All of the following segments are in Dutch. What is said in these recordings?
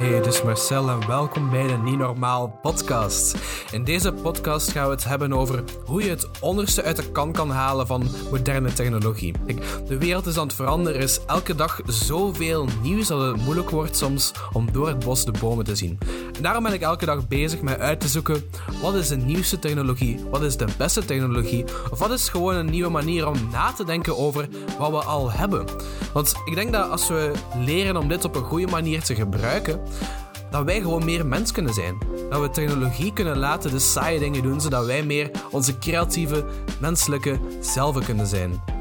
Hey, het is Marcel en welkom bij de Niet Normaal podcast. In deze podcast gaan we het hebben over hoe je het onderste uit de kan kan halen van moderne technologie. De wereld is aan het veranderen, er is elke dag zoveel nieuws dat het moeilijk wordt soms om door het bos de bomen te zien. Daarom ben ik elke dag bezig met uit te zoeken wat is de nieuwste technologie, wat is de beste technologie, of wat is gewoon een nieuwe manier om na te denken over wat we al hebben. Want ik denk dat als we leren om dit op een goede manier te gebruiken, dat wij gewoon meer mens kunnen zijn. Dat we technologie kunnen laten de saaie dingen doen, zodat wij meer onze creatieve, menselijke zelf kunnen zijn.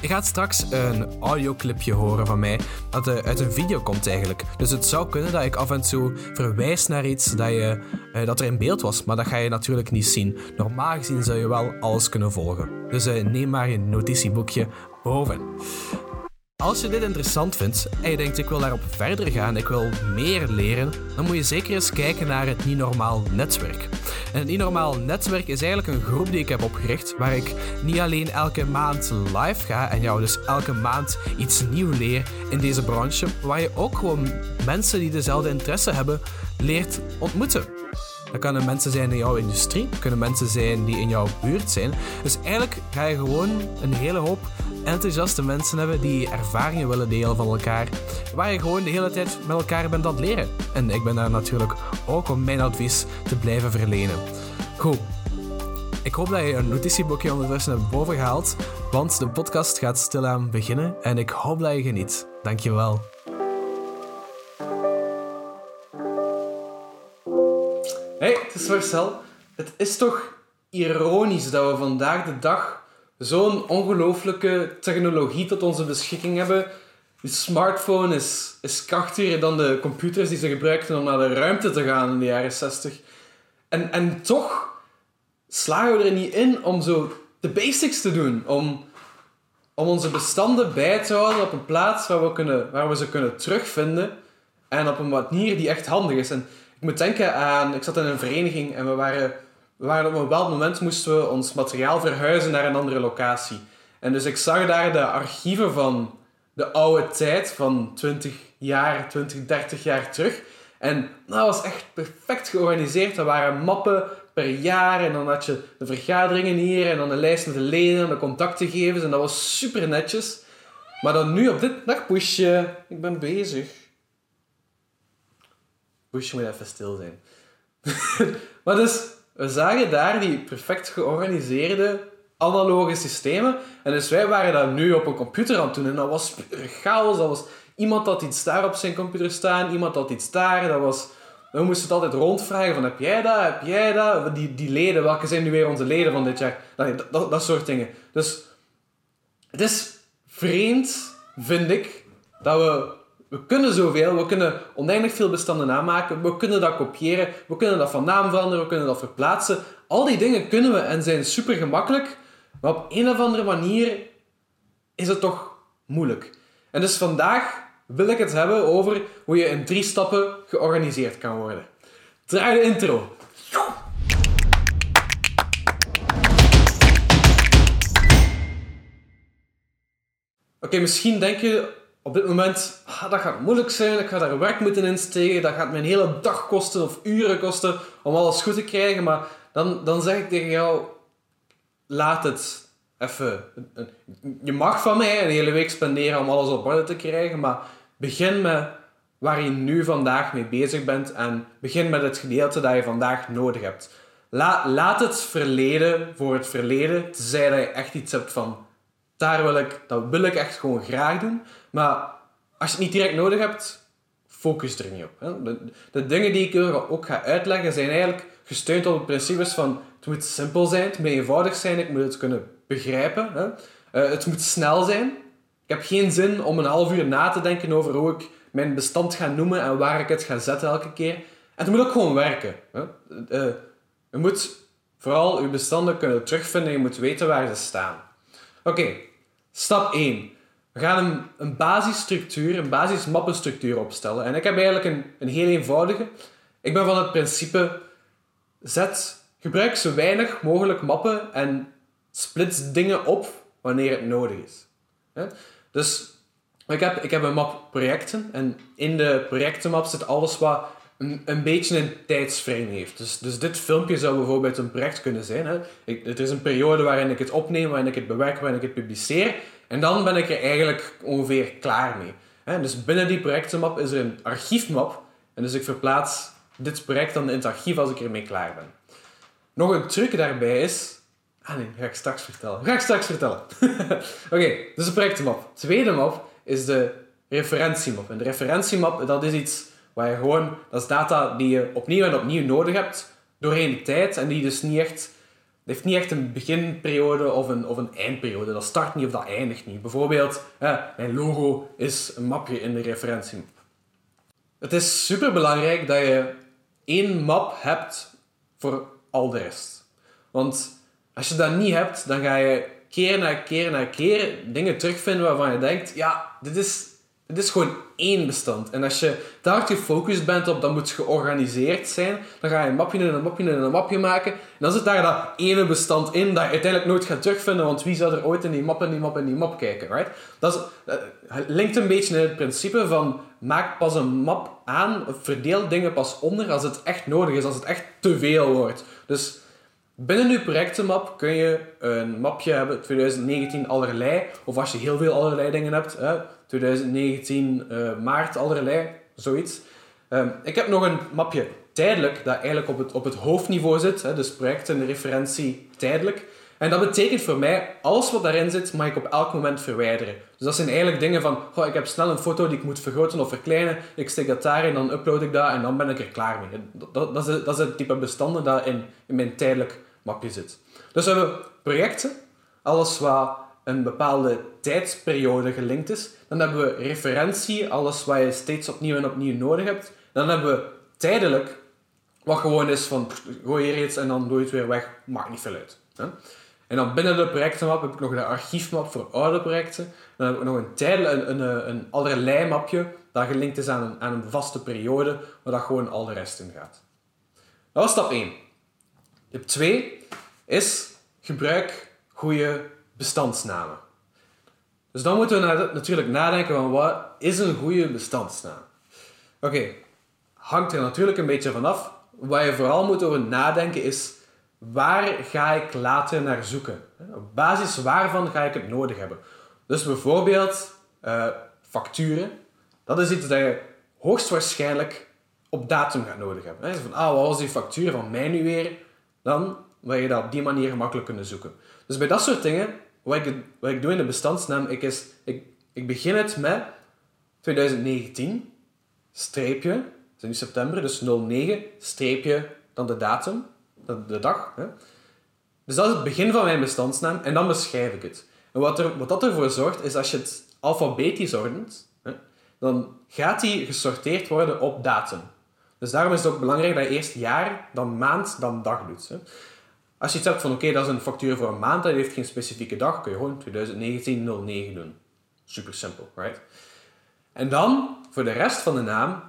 Je gaat straks een audioclipje horen van mij dat uit een video komt eigenlijk. Dus het zou kunnen dat ik af en toe verwijs naar iets dat, je, eh, dat er in beeld was, maar dat ga je natuurlijk niet zien. Normaal gezien zou je wel alles kunnen volgen. Dus eh, neem maar je notitieboekje boven. Als je dit interessant vindt en je denkt ik wil daarop verder gaan, ik wil meer leren, dan moet je zeker eens kijken naar het Niet Normaal Netwerk. En het Niet Normaal Netwerk is eigenlijk een groep die ik heb opgericht, waar ik niet alleen elke maand live ga en jou dus elke maand iets nieuw leer in deze branche, maar waar je ook gewoon mensen die dezelfde interesse hebben leert ontmoeten. Dat kunnen mensen zijn in jouw industrie, dat kunnen mensen zijn die in jouw buurt zijn. Dus eigenlijk ga je gewoon een hele hoop enthousiaste mensen hebben die ervaringen willen delen van elkaar. Waar je gewoon de hele tijd met elkaar bent aan het leren. En ik ben daar natuurlijk ook om mijn advies te blijven verlenen. Goed. Ik hoop dat je een notitieboekje ondertussen hebt boven gehaald, want de podcast gaat stilaan beginnen en ik hoop dat je geniet. Dankjewel. Hey, het is Marcel. Het is toch ironisch dat we vandaag de dag zo'n ongelooflijke technologie tot onze beschikking hebben. De smartphone is, is krachtiger dan de computers die ze gebruikten om naar de ruimte te gaan in de jaren 60. En, en toch slagen we er niet in om zo de basics te doen. Om, om onze bestanden bij te houden op een plaats waar we, kunnen, waar we ze kunnen terugvinden. En op een manier die echt handig is. En ik moet denken aan... Ik zat in een vereniging en we waren we waren op een bepaald moment moesten we ons materiaal verhuizen naar een andere locatie. En dus ik zag daar de archieven van de oude tijd, van 20 jaar, 20, 30 jaar terug. En dat was echt perfect georganiseerd. Er waren mappen per jaar en dan had je de vergaderingen hier en dan de lijst met de leden en de contactgegevens en dat was super netjes. Maar dan nu op dit dag ik ben bezig. Pushje moet even stil zijn. maar dus, we zagen daar die perfect georganiseerde analoge systemen. En dus wij waren dat nu op een computer aan het doen. En dat was chaos. Dat was, iemand had iets daar op zijn computer staan, iemand had iets daar. Dat was, we moesten het altijd rondvragen van heb jij dat, heb jij dat? Die, die leden, welke zijn nu weer onze leden van dit jaar? Dat, dat, dat soort dingen. Dus het is vreemd, vind ik, dat we we kunnen zoveel, we kunnen oneindig veel bestanden aanmaken, we kunnen dat kopiëren, we kunnen dat van naam veranderen, we kunnen dat verplaatsen. Al die dingen kunnen we en zijn super gemakkelijk, maar op een of andere manier is het toch moeilijk. En dus vandaag wil ik het hebben over hoe je in drie stappen georganiseerd kan worden. Draai de intro. Oké, misschien denk je op dit moment, ah, dat gaat moeilijk zijn, ik ga daar werk moeten insteken, dat gaat een hele dag kosten of uren kosten om alles goed te krijgen, maar dan, dan zeg ik tegen jou, laat het even. Je mag van mij een hele week spenderen om alles op orde te krijgen, maar begin met waar je nu vandaag mee bezig bent en begin met het gedeelte dat je vandaag nodig hebt. laat het verleden voor het verleden, tenzij dat je echt iets hebt van daar wil ik, dat wil ik echt gewoon graag doen. Maar als je het niet direct nodig hebt, focus er niet op. De, de, dingen die ik ook ga uitleggen zijn eigenlijk gesteund op het principes van het moet simpel zijn, het moet eenvoudig zijn, ik moet het kunnen begrijpen. Hè. Uh, het moet snel zijn. Ik heb geen zin om een half uur na te denken over hoe ik mijn bestand ga noemen en waar ik het ga zetten elke keer. En het moet ook gewoon werken. Hè. Uh, je moet vooral je bestanden kunnen terugvinden, je moet weten waar ze staan. Oké, stap 1. We gaan een, een basisstructuur, een basismappenstructuur opstellen. En ik heb eigenlijk een, een heel eenvoudige. Ik ben van het principe, zet, gebruik zo weinig mogelijk mappen en splits dingen op wanneer het nodig is. Dus ik heb, ik heb een map projecten en in de projectenmap zit alles wat een, een beetje een tijdsframe heeft. Dus, dus dit filmpje zou bijvoorbeeld een project kunnen zijn. Hè. Ik, het is een periode waarin ik het opneem, waarin ik het bewerk, waarin ik het publiceer. En dan ben ik er eigenlijk ongeveer klaar mee. Hè. Dus binnen die projectenmap is er een archiefmap. En dus ik verplaats dit project dan in het archief als ik ermee klaar ben. Nog een truc daarbij is... Ah nee, ga ik straks vertellen. Ga ik straks vertellen. Oké, dus de projectenmap. Tweede map is de referentiemap. En de referentiemap, dat is iets waar je gewoon... Dat is data die je opnieuw en opnieuw nodig hebt doorheen de tijd. En die dus niet echt... heeft niet echt een beginperiode of een, of een eindperiode. Dat start niet of dat eindigt niet. Bijvoorbeeld, mijn logo is een mapje in de referentiemap. Het is super belangrijk dat je één map hebt voor al de rest. Want als je dat niet hebt, dan ga je keer na keer na keer dingen terugvinden waarvan je denkt, ja, dit is, dit is gewoon één bestand. En als je daar gefocust bent op, dat moet georganiseerd zijn, dan ga je een mapje en een mapje en een mapje maken. En dan zit daar dat ene bestand in dat je uiteindelijk nooit gaat terugvinden, want wie zou er ooit in die map en die map en die map kijken, right? Dat, is, dat linkt een beetje in het principe van maak pas een map aan, verdeel dingen pas onder als het echt nodig is, als het echt te veel wordt. Dus binnen je projectenmap kun je een mapje hebben, 2019 allerlei, of als je heel veel allerlei dingen hebt, hè, 2019 uh, maart allerlei, zoiets. Um, ik heb nog een mapje tijdelijk, dat eigenlijk op het, op het hoofdniveau zit, hè, dus projecten, referentie, tijdelijk. En dat betekent voor mij, alles wat daarin zit, mag ik op elk moment verwijderen. Dus dat zijn eigenlijk dingen van, goh, ik heb snel een foto die ik moet vergroten of verkleinen, ik steek dat daarin, dan upload ik dat en dan ben ik er klaar mee. Dat, dat, is, dat is het type bestanden dat in, in mijn tijdelijk mapje zit. Dus we hebben projecten, alles wat een bepaalde tijdsperiode gelinkt is. Dan hebben we referentie, alles wat je steeds opnieuw en opnieuw nodig hebt. Dan hebben we tijdelijk, wat gewoon is van, gooi hier iets en dan doe je het weer weg, maakt niet veel uit. Hè? En dan binnen de projectenmap heb ik nog de archiefmap voor oude projecten. Dan heb ik nog een, tijdelijk, een, een, een allerlei mapje dat gelinkt is aan een, aan een vaste periode, waar dat gewoon al de rest in gaat. Dat was stap 1. Tip 2 is gebruik goede bestandsnamen. Dus dan moeten we natuurlijk nadenken van wat is een goede bestandsnaam? Oké, hangt er natuurlijk een beetje vanaf. Wat je vooral moet over nadenken is waar ga ik later naar zoeken? Op basis waarvan ga ik het nodig hebben? Dus bijvoorbeeld uh, facturen. Dat is iets dat je hoogstwaarschijnlijk op datum gaat nodig hebben. Van, ah, wat was die factuur van mij nu weer? Dan wil je dat op die manier gemakkelijk kunnen zoeken. Dus bij dat soort dingen, wat ik, wat ik doe in de bestandsnaam, ik, is, ik, ik begin het met 2019, streepje, is nu september, dus 09, streepje, dan de datum, de dag. Hè. Dus dat is het begin van mijn bestandsnaam en dan beschrijf ik het. En wat, er, wat dat ervoor zorgt, is als je het alfabetisch ordent, hè, dan gaat die gesorteerd worden op datum. Dus daarom is het ook belangrijk dat je eerst jaar, dan maand, dan dag doet. Hè. Als je iets hebt van oké, dat is een factuur voor een maand, dat heeft geen specifieke dag, kun je gewoon 2019-09 doen. Super simpel, right? En dan, voor de rest van de naam,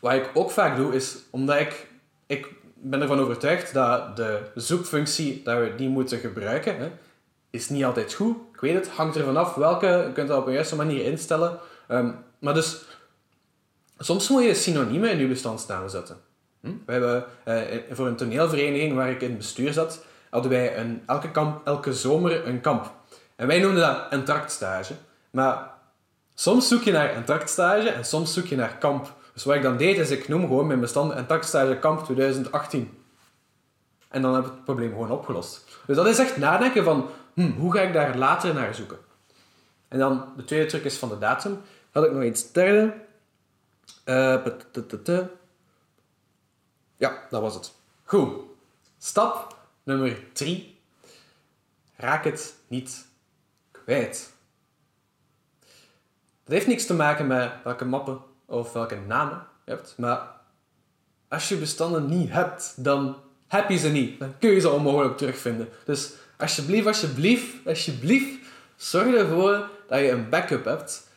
wat ik ook vaak doe, is omdat ik, ik ben ervan overtuigd dat de zoekfunctie, dat we die moeten gebruiken, hè, is niet altijd goed. Ik weet het, hangt er vanaf welke, je kunt dat op een juiste manier instellen. Um, maar dus, soms moet je synoniemen in je bestandsnaam zetten. Hm? We hebben uh, voor een toneelvereniging waar ik in het bestuur zat, hadden wij een, elke, kamp, elke zomer een kamp. En wij noemden dat een tractstage. Maar soms zoek je naar een tractstage en soms zoek je naar kamp. Dus wat ik dan deed, is ik noem gewoon mijn bestand een tractstage kamp 2018. En dan heb ik het probleem gewoon opgelost. Dus dat is echt nadenken van, hm, hoe ga ik daar later naar zoeken? En dan de tweede truc is van de datum. Had ik nog iets derde. Uh, ja, dat was het. Goed. Stap nummer 3. Raak het niet kwijt. Dat heeft niks te maken met welke mappen of welke namen je hebt, maar als je bestanden niet hebt, dan heb je ze niet. Dan kun je ze onmogelijk terugvinden. Dus alsjeblieft, alsjeblieft, alsjeblieft, zorg ervoor dat je een backup hebt.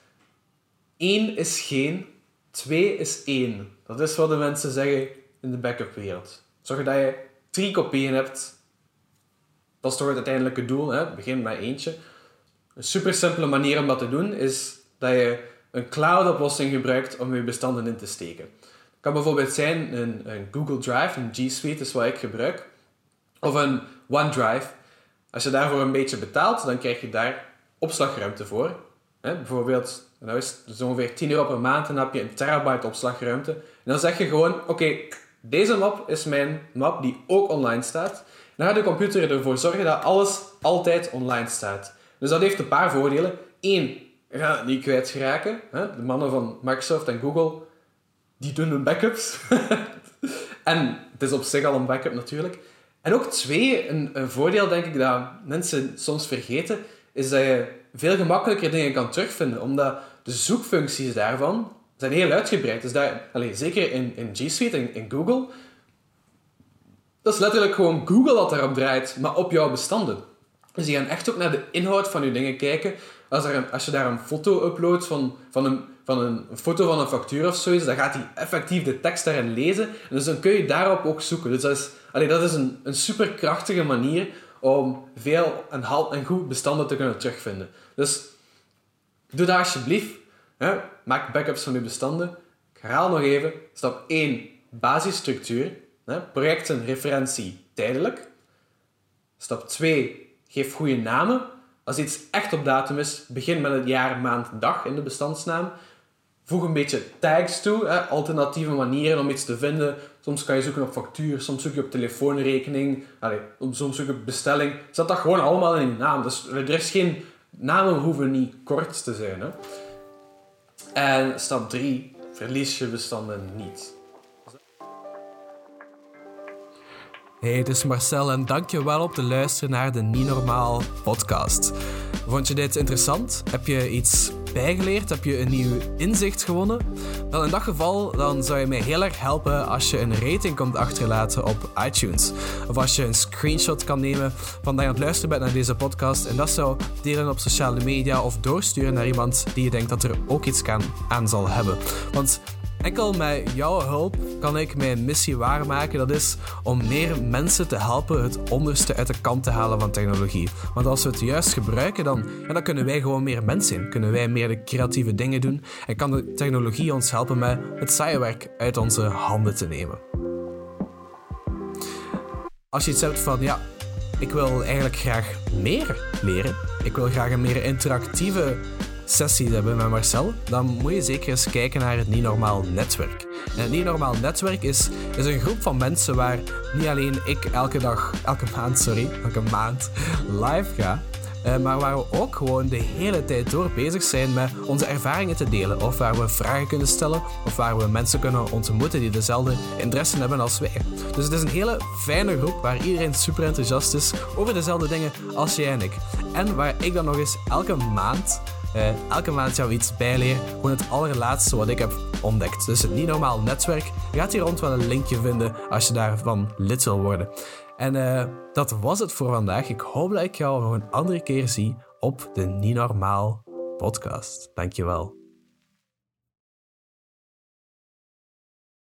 1 is geen, 2 is 1. Dat is wat de mensen zeggen in de backup wereld. Zorg dat je drie kopieën hebt. Dat is toch het uiteindelijke doel. Hè? Begin met eentje. Een super simpele manier om dat te doen is dat je een cloud-oplossing gebruikt om je bestanden in te steken. Het kan bijvoorbeeld zijn een, een Google Drive, een G Suite is wat ik gebruik, of een OneDrive. Als je daarvoor een beetje betaalt, dan krijg je daar opslagruimte voor. bijvoorbeeld, nou is het ongeveer 10 euro per maand en dan heb je een terabyte opslagruimte. En dan zeg je gewoon, oké, deze map is mijn map die ook online staat. Dan gaat de computer ervoor zorgen dat alles altijd online staat. Dus dat heeft een paar voordelen. Eén, je gaat het niet kwijtraken. De mannen van Microsoft en Google, die doen hun backups. en het is op zich al een backup natuurlijk. En ook twee, een, een voordeel denk ik dat mensen soms vergeten, is dat je veel gemakkelijker dingen kan terugvinden. Omdat de zoekfuncties daarvan zijn heel uitgebreid. Dus daar, allez, zeker in, in G Suite en in Google, dat is letterlijk gewoon Google dat erop draait, maar op jouw bestanden. Dus je gaat echt ook naar de inhoud van je dingen kijken. Als, er als je daar een foto uploadt van, van, een, van een, foto van een factuur of zoiets, dan gaat hij effectief de tekst daarin lezen. En dus dan kun je daarop ook zoeken. Dus dat is, allee, dat is een, een superkrachtige manier om veel en, en goed bestanden te kunnen terugvinden. Dus doe dat alsjeblieft. Hè? Maak backups van je bestanden. Ik herhaal nog even. Stap 1. Basisstructuur. Hè? Projecten, referentie, tijdelijk. Stap 2. Geef goede namen. Als iets echt op datum is, begin met het jaar, maand, dag in de bestandsnaam. Voeg een beetje tags toe, hè? alternatieve manieren om iets te vinden. Soms kan je zoeken op factuur, soms zoek je op telefoonrekening, soms zoek je op bestelling. Zet dat gewoon allemaal in je naam. Dus er is geen... Namen hoeven niet kort te zijn. Hè? En stap 3, verlies je bestanden niet. Hey, het is Marcel en dank je wel op te luisteren naar de Niet Normaal podcast. Vond je dit interessant? Heb je iets bijgeleerd? Heb je een nieuw inzicht gewonnen? Wel, in dat geval dan zou je mij heel erg helpen als je een rating komt achterlaten op iTunes. Of als je een screenshot kan nemen van dat je aan het luisteren bent naar deze podcast en dat zou delen op sociale media of doorsturen naar iemand die je denkt dat er ook iets aan zal hebben. Want Enkel met jouw hulp kan ik mijn missie waarmaken. Dat is om meer mensen te helpen het onderste uit de kant te halen van technologie. Want als we het juist gebruiken, dan, dan kunnen wij gewoon meer mensen zijn. Kunnen wij meer de creatieve dingen doen. En kan de technologie ons helpen met het saaie werk uit onze handen te nemen. Als je iets hebt van, ja, ik wil eigenlijk graag meer leren. Ik wil graag een meer interactieve sessies hebben met Marcel, dan moet je zeker eens kijken naar het Niet Normaal Netwerk. En het Niet Normaal Netwerk is, is een groep van mensen waar niet alleen ik elke dag, elke maand, sorry, elke maand live ga, uh, maar waar we ook gewoon de hele tijd door bezig zijn met onze ervaringen te delen. Of waar we vragen kunnen stellen, of waar we mensen kunnen ontmoeten die dezelfde interesse hebben als wij. Dus het is een hele fijne groep waar iedereen super enthousiast is over dezelfde dingen als jij en ik. En waar ik dan nog eens elke maand uh, elke maand jou iets bijleren. Gewoon het allerlaatste wat ik heb ontdekt. Dus het niet normaal netwerk. Je gaat hier rond wel een linkje vinden als je daarvan lid wil worden. En uh, dat was het voor vandaag. Ik hoop dat ik jou nog een andere keer zie op de Niet Normaal podcast. Dankjewel.